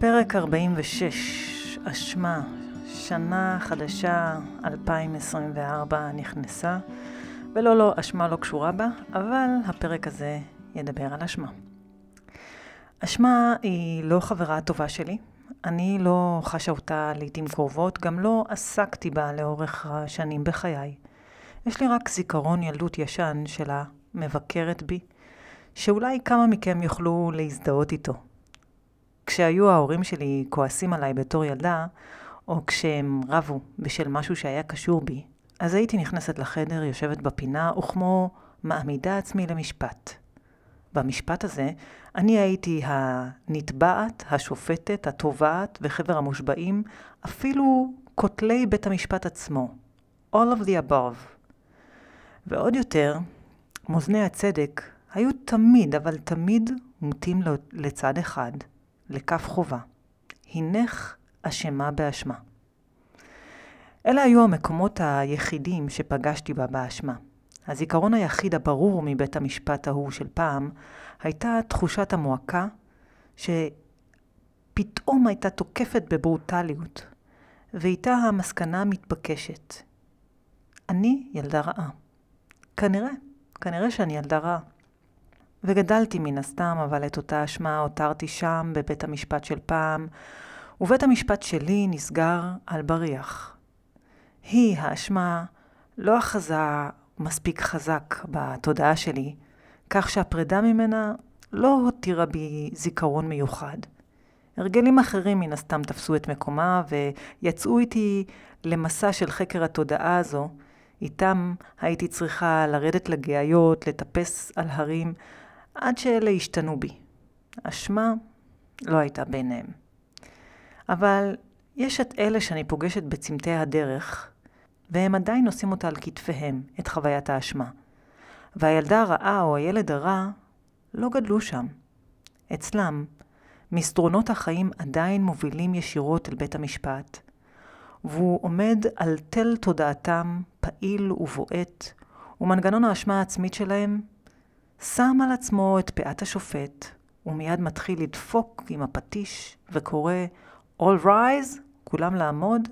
פרק 46, אשמה, שנה חדשה 2024 נכנסה, ולא, לא, אשמה לא קשורה בה, אבל הפרק הזה ידבר על אשמה. אשמה היא לא חברה טובה שלי, אני לא חשה אותה לעיתים קרובות, גם לא עסקתי בה לאורך השנים בחיי. יש לי רק זיכרון ילדות ישן שלה מבקרת בי, שאולי כמה מכם יוכלו להזדהות איתו. כשהיו ההורים שלי כועסים עליי בתור ילדה, או כשהם רבו בשל משהו שהיה קשור בי, אז הייתי נכנסת לחדר, יושבת בפינה, וכמו מעמידה עצמי למשפט. במשפט הזה, אני הייתי הנתבעת, השופטת, התובעת וחבר המושבעים, אפילו כותלי בית המשפט עצמו. All of the above. ועוד יותר, מאזני הצדק היו תמיד, אבל תמיד מוטים לצד אחד, לכף חובה. הנך אשמה באשמה. אלה היו המקומות היחידים שפגשתי בה באשמה. הזיכרון היחיד הברור מבית המשפט ההוא של פעם, הייתה תחושת המועקה שפתאום הייתה תוקפת בברוטליות, ואיתה המסקנה המתבקשת. אני ילדה רעה. כנראה, כנראה שאני ילדה רעה. וגדלתי מן הסתם, אבל את אותה אשמה הותרתי שם, בבית המשפט של פעם, ובית המשפט שלי נסגר על בריח. היא, האשמה, לא אחזה מספיק חזק בתודעה שלי, כך שהפרידה ממנה לא הותירה בי זיכרון מיוחד. הרגלים אחרים מן הסתם תפסו את מקומה ויצאו איתי למסע של חקר התודעה הזו. איתם הייתי צריכה לרדת לגאיות, לטפס על הרים, עד שאלה השתנו בי. אשמה לא הייתה ביניהם. אבל יש את אלה שאני פוגשת בצמתי הדרך, והם עדיין נושאים אותה על כתפיהם, את חוויית האשמה. והילדה הרעה או הילד הרע לא גדלו שם. אצלם, מסדרונות החיים עדיין מובילים ישירות אל בית המשפט, והוא עומד על תל תודעתם פעיל ובועט, ומנגנון האשמה העצמית שלהם שם על עצמו את פאת השופט, ומיד מתחיל לדפוק עם הפטיש וקורא All rise, כולם לעמוד,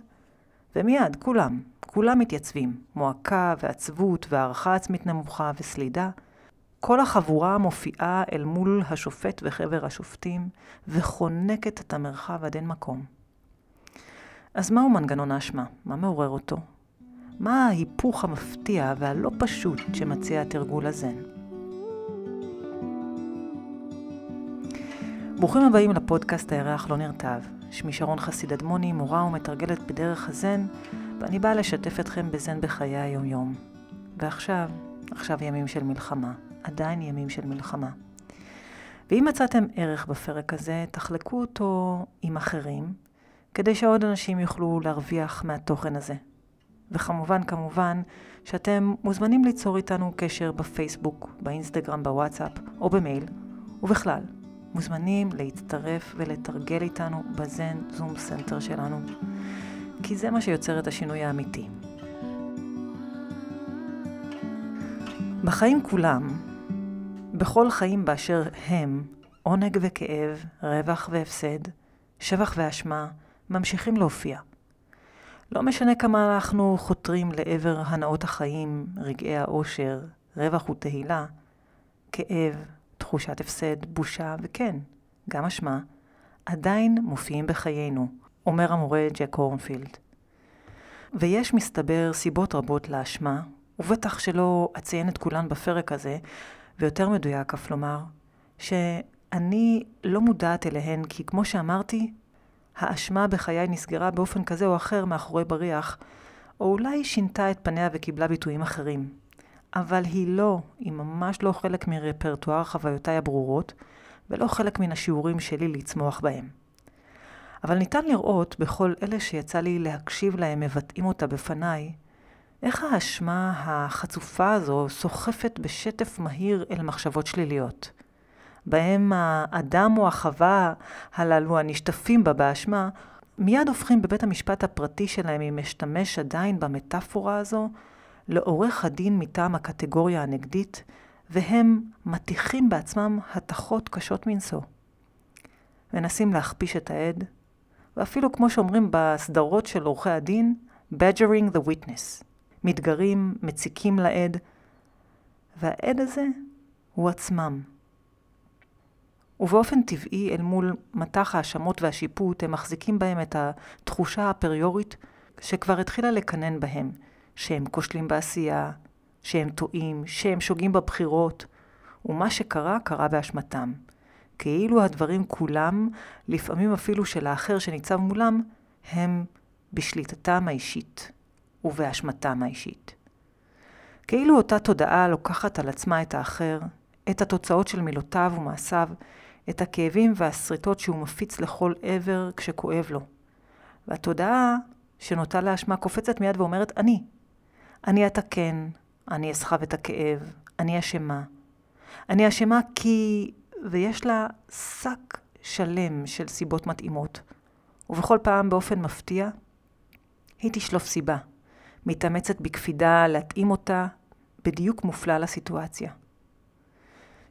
ומיד, כולם, כולם מתייצבים. מועקה ועצבות והערכה עצמית נמוכה וסלידה. כל החבורה מופיעה אל מול השופט וחבר השופטים, וחונקת את המרחב עד אין מקום. אז מהו מנגנון האשמה? מה מעורר אותו? מה ההיפוך המפתיע והלא פשוט שמציע התרגול הזן? ברוכים הבאים לפודקאסט הירח לא נרטב. שמי שרון חסיד אדמוני, מורה ומתרגלת בדרך הזן, ואני באה לשתף אתכם בזן בחיי היומיום. ועכשיו, עכשיו ימים של מלחמה. עדיין ימים של מלחמה. ואם מצאתם ערך בפרק הזה, תחלקו אותו עם אחרים, כדי שעוד אנשים יוכלו להרוויח מהתוכן הזה. וכמובן, כמובן, שאתם מוזמנים ליצור איתנו קשר בפייסבוק, באינסטגרם, בוואטסאפ או במייל, ובכלל, מוזמנים להצטרף ולתרגל איתנו בזן זום סנטר שלנו, כי זה מה שיוצר את השינוי האמיתי. בחיים כולם, בכל חיים באשר הם, עונג וכאב, רווח והפסד, שבח ואשמה, ממשיכים להופיע. לא משנה כמה אנחנו חותרים לעבר הנאות החיים, רגעי האושר, רווח ותהילה, כאב, תחושת הפסד, בושה, וכן, גם אשמה, עדיין מופיעים בחיינו, אומר המורה ג'ק הורנפילד. ויש מסתבר סיבות רבות לאשמה, ובטח שלא אציין את כולן בפרק הזה, ויותר מדויק אף לומר, שאני לא מודעת אליהן כי כמו שאמרתי, האשמה בחיי נסגרה באופן כזה או אחר מאחורי בריח, או אולי שינתה את פניה וקיבלה ביטויים אחרים. אבל היא לא, היא ממש לא חלק מרפרטואר חוויותיי הברורות, ולא חלק מן השיעורים שלי לצמוח בהם. אבל ניתן לראות בכל אלה שיצא לי להקשיב להם מבטאים אותה בפניי, איך האשמה החצופה הזו סוחפת בשטף מהיר אל מחשבות שליליות. בהם האדם או החווה הללו הנשטפים בה באשמה, מיד הופכים בבית המשפט הפרטי שלהם, אם משתמש עדיין במטאפורה הזו, לעורך הדין מטעם הקטגוריה הנגדית, והם מטיחים בעצמם התכות קשות מנשוא. מנסים להכפיש את העד, ואפילו כמו שאומרים בסדרות של עורכי הדין, badgering the witness. מתגרים, מציקים לעד, והעד הזה הוא עצמם. ובאופן טבעי, אל מול מטח ההאשמות והשיפוט, הם מחזיקים בהם את התחושה האפריורית שכבר התחילה לקנן בהם, שהם כושלים בעשייה, שהם טועים, שהם שוגים בבחירות, ומה שקרה, קרה באשמתם. כאילו הדברים כולם, לפעמים אפילו של האחר שניצב מולם, הם בשליטתם האישית ובאשמתם האישית. כאילו אותה תודעה לוקחת על עצמה את האחר, את התוצאות של מילותיו ומעשיו, את הכאבים והשריטות שהוא מפיץ לכל עבר כשכואב לו. והתודעה שנוטה לאשמה קופצת מיד ואומרת, אני. אני אתקן, אני אסחב את הכאב, אני אשמה. אני אשמה כי... ויש לה שק שלם של סיבות מתאימות. ובכל פעם באופן מפתיע, היא תשלוף סיבה. מתאמצת בקפידה להתאים אותה בדיוק מופלא לסיטואציה.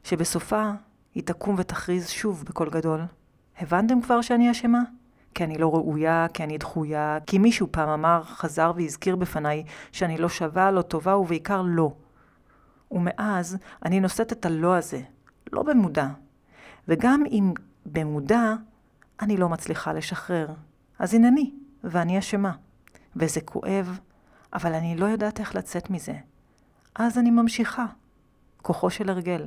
שבסופה היא תקום ותכריז שוב בקול גדול, הבנתם כבר שאני אשמה? כי אני לא ראויה, כי אני דחויה, כי מישהו פעם אמר, חזר והזכיר בפניי שאני לא שווה, לא טובה ובעיקר לא. ומאז אני נושאת את הלא הזה, לא במודע. וגם אם במודע, אני לא מצליחה לשחרר. אז הנני, ואני אשמה. וזה כואב, אבל אני לא יודעת איך לצאת מזה. אז אני ממשיכה. כוחו של הרגל.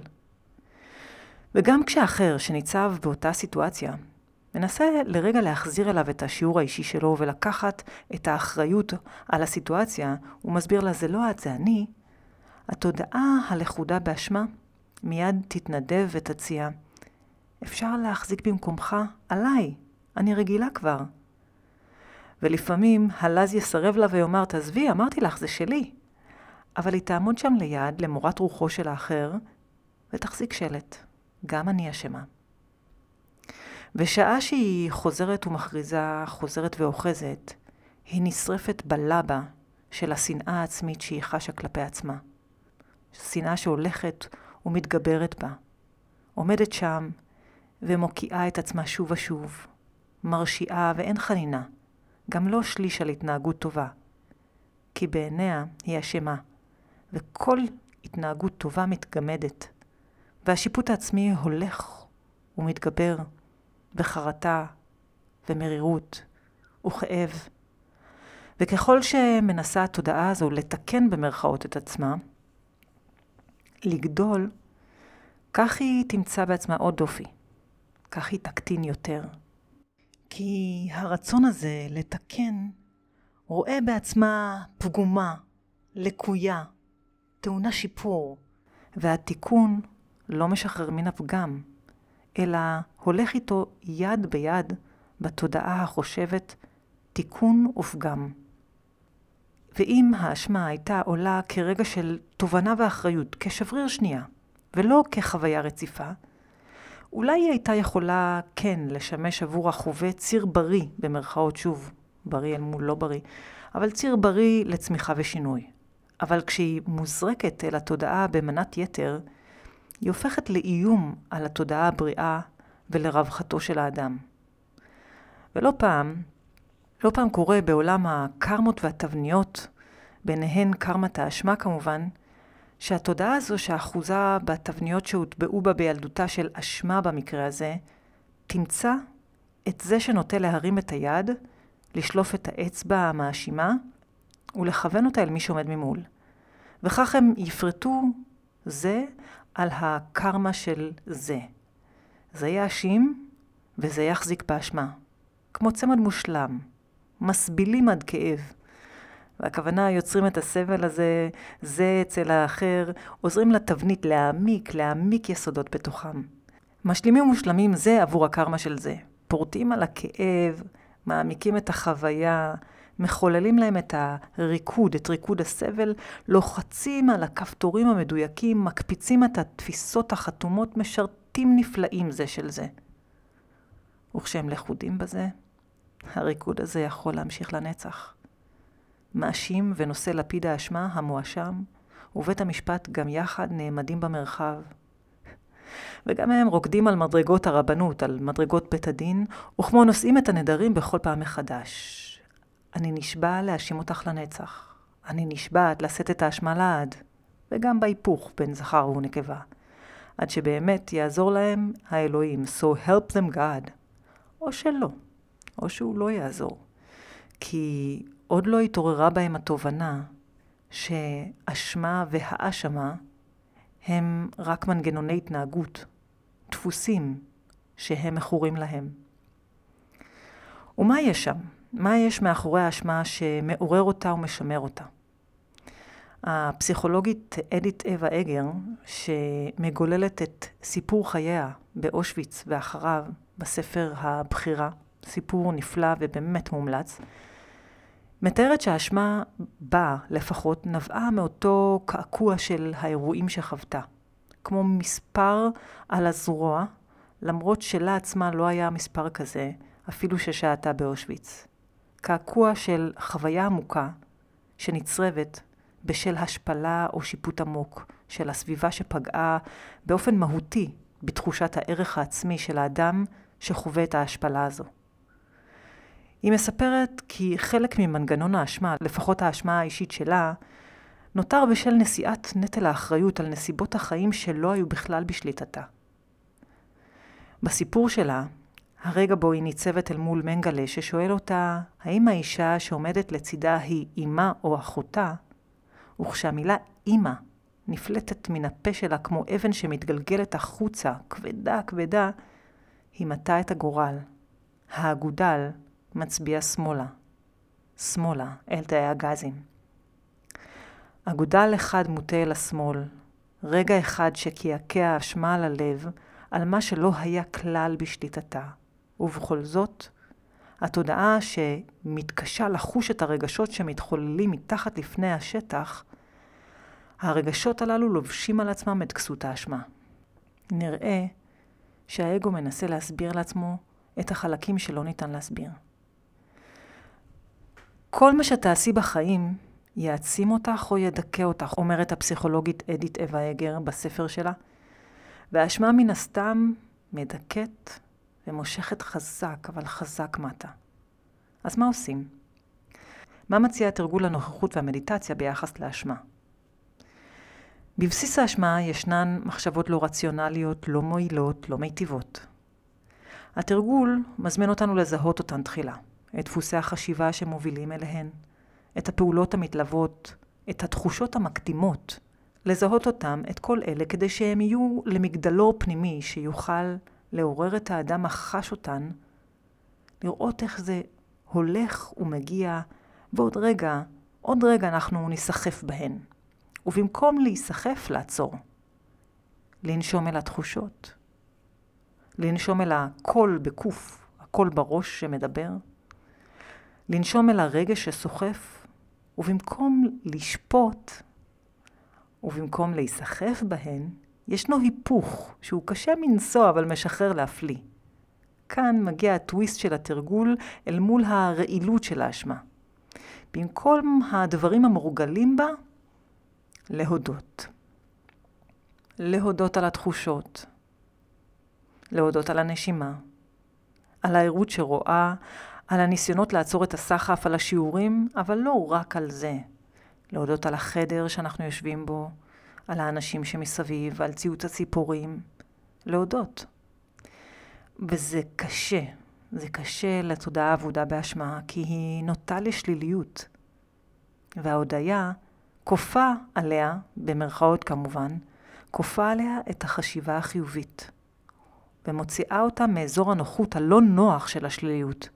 וגם כשאחר שניצב באותה סיטואציה, מנסה לרגע להחזיר אליו את השיעור האישי שלו ולקחת את האחריות על הסיטואציה, הוא מסביר לה, זה לא את, זה אני, התודעה הלכודה באשמה מיד תתנדב ותציע, אפשר להחזיק במקומך עליי, אני רגילה כבר. ולפעמים הלז יסרב לה ויאמר, תעזבי, אמרתי לך, זה שלי. אבל היא תעמוד שם ליד, למורת רוחו של האחר, ותחזיק שלט. גם אני אשמה. ושעה שהיא חוזרת ומכריזה, חוזרת ואוחזת, היא נשרפת בלבה של השנאה העצמית שהיא חשה כלפי עצמה. שנאה שהולכת ומתגברת בה. עומדת שם ומוקיעה את עצמה שוב ושוב, מרשיעה ואין חנינה. גם לא שליש על התנהגות טובה, כי בעיניה היא אשמה, וכל התנהגות טובה מתגמדת, והשיפוט העצמי הולך ומתגבר בחרטה ומרירות וכאב. וככל שמנסה התודעה הזו לתקן במרכאות את עצמה, לגדול, כך היא תמצא בעצמה עוד דופי, כך היא תקטין יותר. כי הרצון הזה לתקן רואה בעצמה פגומה, לקויה, טעונה שיפור, והתיקון לא משחרר מן הפגם, אלא הולך איתו יד ביד בתודעה החושבת תיקון ופגם. ואם האשמה הייתה עולה כרגע של תובנה ואחריות, כשבריר שנייה, ולא כחוויה רציפה, אולי היא הייתה יכולה כן לשמש עבור החווה ציר בריא, במרכאות שוב, בריא אל מול לא בריא, אבל ציר בריא לצמיחה ושינוי. אבל כשהיא מוזרקת אל התודעה במנת יתר, היא הופכת לאיום על התודעה הבריאה ולרווחתו של האדם. ולא פעם, לא פעם קורה בעולם הקרמות והתבניות, ביניהן קרמת האשמה כמובן, שהתודעה הזו שאחוזה בתבניות שהוטבעו בה בילדותה של אשמה במקרה הזה, תמצא את זה שנוטה להרים את היד, לשלוף את האצבע המאשימה ולכוון אותה אל מי שעומד ממול. וכך הם יפרטו זה על הקרמה של זה. זה יאשים וזה יחזיק באשמה. כמו צמד מושלם, מסבילים עד כאב. והכוונה יוצרים את הסבל הזה, זה אצל האחר, עוזרים לתבנית להעמיק, להעמיק יסודות בתוכם. משלימים ומושלמים זה עבור הקרמה של זה. פורטים על הכאב, מעמיקים את החוויה, מחוללים להם את הריקוד, את ריקוד הסבל, לוחצים על הכפתורים המדויקים, מקפיצים את התפיסות החתומות, משרתים נפלאים זה של זה. וכשהם לכודים בזה, הריקוד הזה יכול להמשיך לנצח. מאשים ונושא לפיד האשמה, המואשם, ובית המשפט גם יחד נעמדים במרחב. וגם הם רוקדים על מדרגות הרבנות, על מדרגות בית הדין, וכמו נושאים את הנדרים בכל פעם מחדש. אני נשבע להאשים אותך לנצח. אני נשבעת לשאת את האשמה לעד, וגם בהיפוך בין זכר ונקבה. עד שבאמת יעזור להם האלוהים, so help them God. או שלא, או שהוא לא יעזור. כי עוד לא התעוררה בהם התובנה שאשמה והאשמה הם רק מנגנוני התנהגות, דפוסים שהם מכורים להם. ומה יש שם? מה יש מאחורי האשמה שמעורר אותה ומשמר אותה? הפסיכולוגית אדית אווה אגר, שמגוללת את סיפור חייה באושוויץ ואחריו בספר הבחירה, סיפור נפלא ובאמת מומלץ, מתארת שהאשמה בה לפחות נבעה מאותו קעקוע של האירועים שחוותה. כמו מספר על הזרוע, למרות שלה עצמה לא היה מספר כזה, אפילו ששהתה באושוויץ. קעקוע של חוויה עמוקה שנצרבת בשל השפלה או שיפוט עמוק של הסביבה שפגעה באופן מהותי בתחושת הערך העצמי של האדם שחווה את ההשפלה הזו. היא מספרת כי חלק ממנגנון האשמה, לפחות האשמה האישית שלה, נותר בשל נשיאת נטל האחריות על נסיבות החיים שלא היו בכלל בשליטתה. בסיפור שלה, הרגע בו היא ניצבת אל מול מנגלה ששואל אותה האם האישה שעומדת לצידה היא אמה או אחותה, וכשהמילה אימא נפלטת מן הפה שלה כמו אבן שמתגלגלת החוצה, כבדה כבדה, היא מטה את הגורל. האגודל מצביע שמאלה. שמאלה, אל תאי הגזים. אגודל אחד מוטה אל השמאל, רגע אחד שקעקע אשמה על הלב, על מה שלא היה כלל בשליטתה. ובכל זאת, התודעה שמתקשה לחוש את הרגשות שמתחוללים מתחת לפני השטח, הרגשות הללו לובשים על עצמם את כסות האשמה. נראה שהאגו מנסה להסביר לעצמו את החלקים שלא ניתן להסביר. כל מה שתעשי בחיים יעצים אותך או ידכא אותך, אומרת הפסיכולוגית אדית אווה אגר בספר שלה. והאשמה מן הסתם מדכאת ומושכת חזק, אבל חזק מטה. אז מה עושים? מה מציע תרגול הנוכחות והמדיטציה ביחס לאשמה? בבסיס האשמה ישנן מחשבות לא רציונליות, לא מועילות, לא מיטיבות. התרגול מזמין אותנו לזהות אותן תחילה, את דפוסי החשיבה שמובילים אליהן, את הפעולות המתלוות, את התחושות המקדימות, לזהות אותם, את כל אלה, כדי שהם יהיו למגדלור פנימי שיוכל לעורר את האדם החש אותן, לראות איך זה הולך ומגיע, ועוד רגע, עוד רגע אנחנו ניסחף בהן. ובמקום להיסחף, לעצור. לנשום אל התחושות. לנשום אל הקול בקוף, הקול בראש שמדבר. לנשום אל הרגש שסוחף, ובמקום לשפוט, ובמקום להיסחף בהן, ישנו היפוך שהוא קשה מנשוא אבל משחרר להפליא. כאן מגיע הטוויסט של התרגול אל מול הרעילות של האשמה. במקום הדברים המורגלים בה, להודות. להודות על התחושות, להודות על הנשימה, על הערות שרואה, על הניסיונות לעצור את הסחף, על השיעורים, אבל לא רק על זה. להודות על החדר שאנחנו יושבים בו, על האנשים שמסביב, על ציוץ הציפורים. להודות. וזה קשה. זה קשה לתודעה האבודה באשמה, כי היא נוטה לשליליות. וההודיה כופה עליה, במרכאות כמובן, כופה עליה את החשיבה החיובית, ומוציאה אותה מאזור הנוחות הלא נוח של השליליות.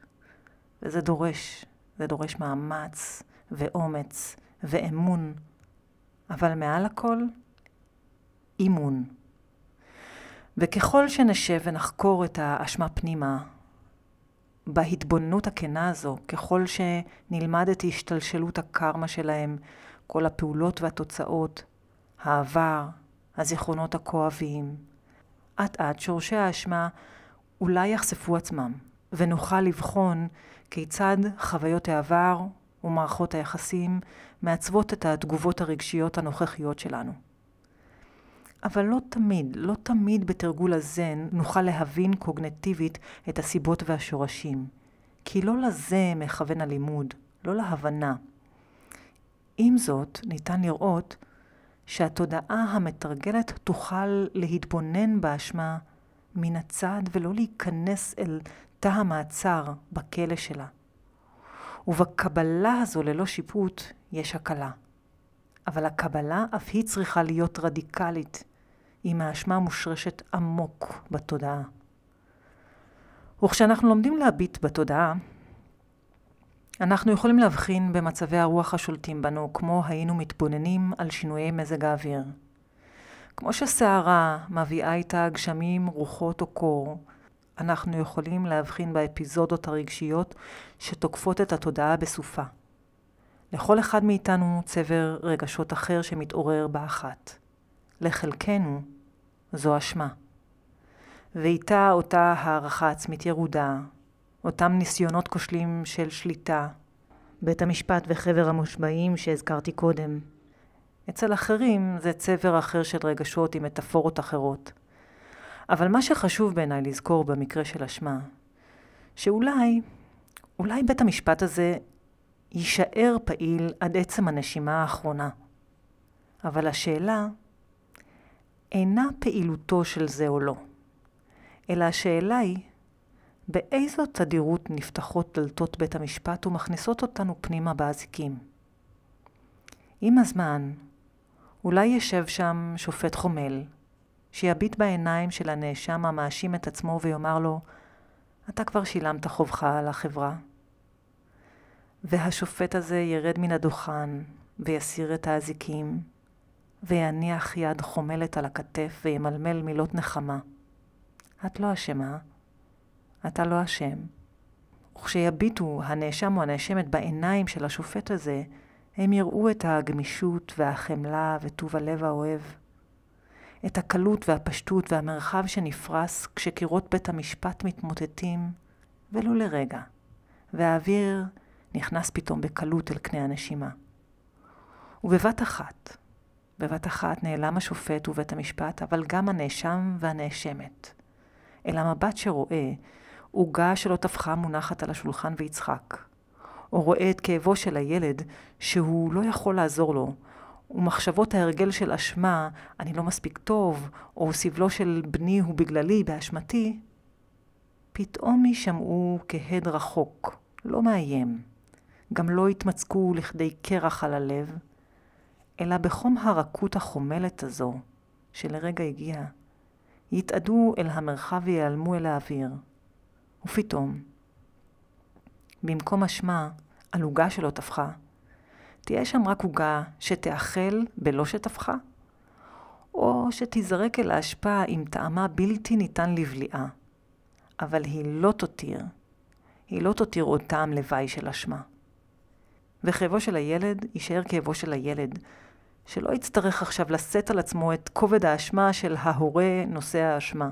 וזה דורש, זה דורש מאמץ ואומץ ואמון, אבל מעל הכל, אימון. וככל שנשב ונחקור את האשמה פנימה, בהתבוננות הכנה הזו, ככל שנלמד את השתלשלות הקרמה שלהם, כל הפעולות והתוצאות, העבר, הזיכרונות הכואבים, אט אט שורשי האשמה אולי יחשפו עצמם, ונוכל לבחון כיצד חוויות העבר ומערכות היחסים מעצבות את התגובות הרגשיות הנוכחיות שלנו. אבל לא תמיד, לא תמיד בתרגול הזן נוכל להבין קוגנטיבית את הסיבות והשורשים. כי לא לזה מכוון הלימוד, לא להבנה. עם זאת, ניתן לראות שהתודעה המתרגלת תוכל להתבונן באשמה מן הצד ולא להיכנס אל תא המעצר בכלא שלה. ובקבלה הזו ללא שיפוט יש הקלה. אבל הקבלה אף היא צריכה להיות רדיקלית, אם האשמה מושרשת עמוק בתודעה. וכשאנחנו לומדים להביט בתודעה, אנחנו יכולים להבחין במצבי הרוח השולטים בנו, כמו היינו מתבוננים על שינויי מזג האוויר. כמו שסערה מביאה איתה גשמים, רוחות או קור, אנחנו יכולים להבחין באפיזודות הרגשיות שתוקפות את התודעה בסופה. לכל אחד מאיתנו צבר רגשות אחר שמתעורר באחת. לחלקנו זו אשמה. ואיתה אותה הערכה עצמית ירודה, אותם ניסיונות כושלים של שליטה, בית המשפט וחבר המושבעים שהזכרתי קודם. אצל אחרים זה צבר אחר של רגשות עם מטאפורות אחרות. אבל מה שחשוב בעיניי לזכור במקרה של אשמה, שאולי, אולי בית המשפט הזה יישאר פעיל עד עצם הנשימה האחרונה. אבל השאלה אינה פעילותו של זה או לא, אלא השאלה היא באיזו תדירות נפתחות דלתות בית המשפט ומכניסות אותנו פנימה באזיקים. עם הזמן, אולי ישב שם שופט חומל, שיביט בעיניים של הנאשם המאשים את עצמו ויאמר לו, אתה כבר שילמת חובך על החברה. והשופט הזה ירד מן הדוכן ויסיר את האזיקים, ויניח יד חומלת על הכתף וימלמל מילות נחמה. את לא אשמה, אתה לא אשם. וכשיביטו הנאשם או הנאשמת בעיניים של השופט הזה, הם יראו את הגמישות והחמלה וטוב הלב האוהב. את הקלות והפשטות והמרחב שנפרס כשקירות בית המשפט מתמוטטים, ולו לרגע, והאוויר נכנס פתאום בקלות אל קנה הנשימה. ובבת אחת, בבת אחת נעלם השופט ובית המשפט, אבל גם הנאשם והנאשמת. אל המבט שרואה עוגה שלא טפחה מונחת על השולחן ויצחק. או רואה את כאבו של הילד שהוא לא יכול לעזור לו, ומחשבות ההרגל של אשמה, אני לא מספיק טוב, או סבלו של בני הוא בגללי, באשמתי, פתאום יישמעו כהד רחוק, לא מאיים. גם לא התמצקו לכדי קרח על הלב, אלא בחום הרכות החומלת הזו, שלרגע הגיעה, יתאדו אל המרחב ויעלמו אל האוויר. ופתאום, במקום אשמה על עוגה שלא טפחה, תהיה שם רק עוגה שתאכל בלא שטפחה, או שתיזרק אל האשפה עם טעמה בלתי ניתן לבליעה, אבל היא לא תותיר, היא לא תותיר עוד טעם לוואי של אשמה. וכאבו של הילד יישאר כאבו של הילד, שלא יצטרך עכשיו לשאת על עצמו את כובד האשמה של ההורה נושא האשמה.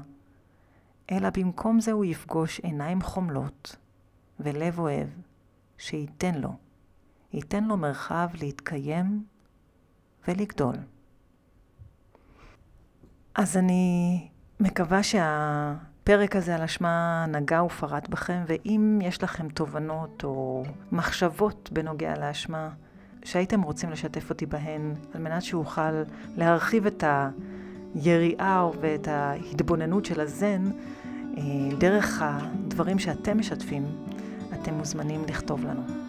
אלא במקום זה הוא יפגוש עיניים חומלות ולב אוהב שייתן לו, ייתן לו מרחב להתקיים ולגדול. אז אני מקווה שהפרק הזה על אשמה נגע ופרט בכם, ואם יש לכם תובנות או מחשבות בנוגע לאשמה שהייתם רוצים לשתף אותי בהן, על מנת שאוכל להרחיב את היריעה ואת ההתבוננות של הזן, אה, דרך הדברים שאתם משתפים, אתם מוזמנים לכתוב לנו.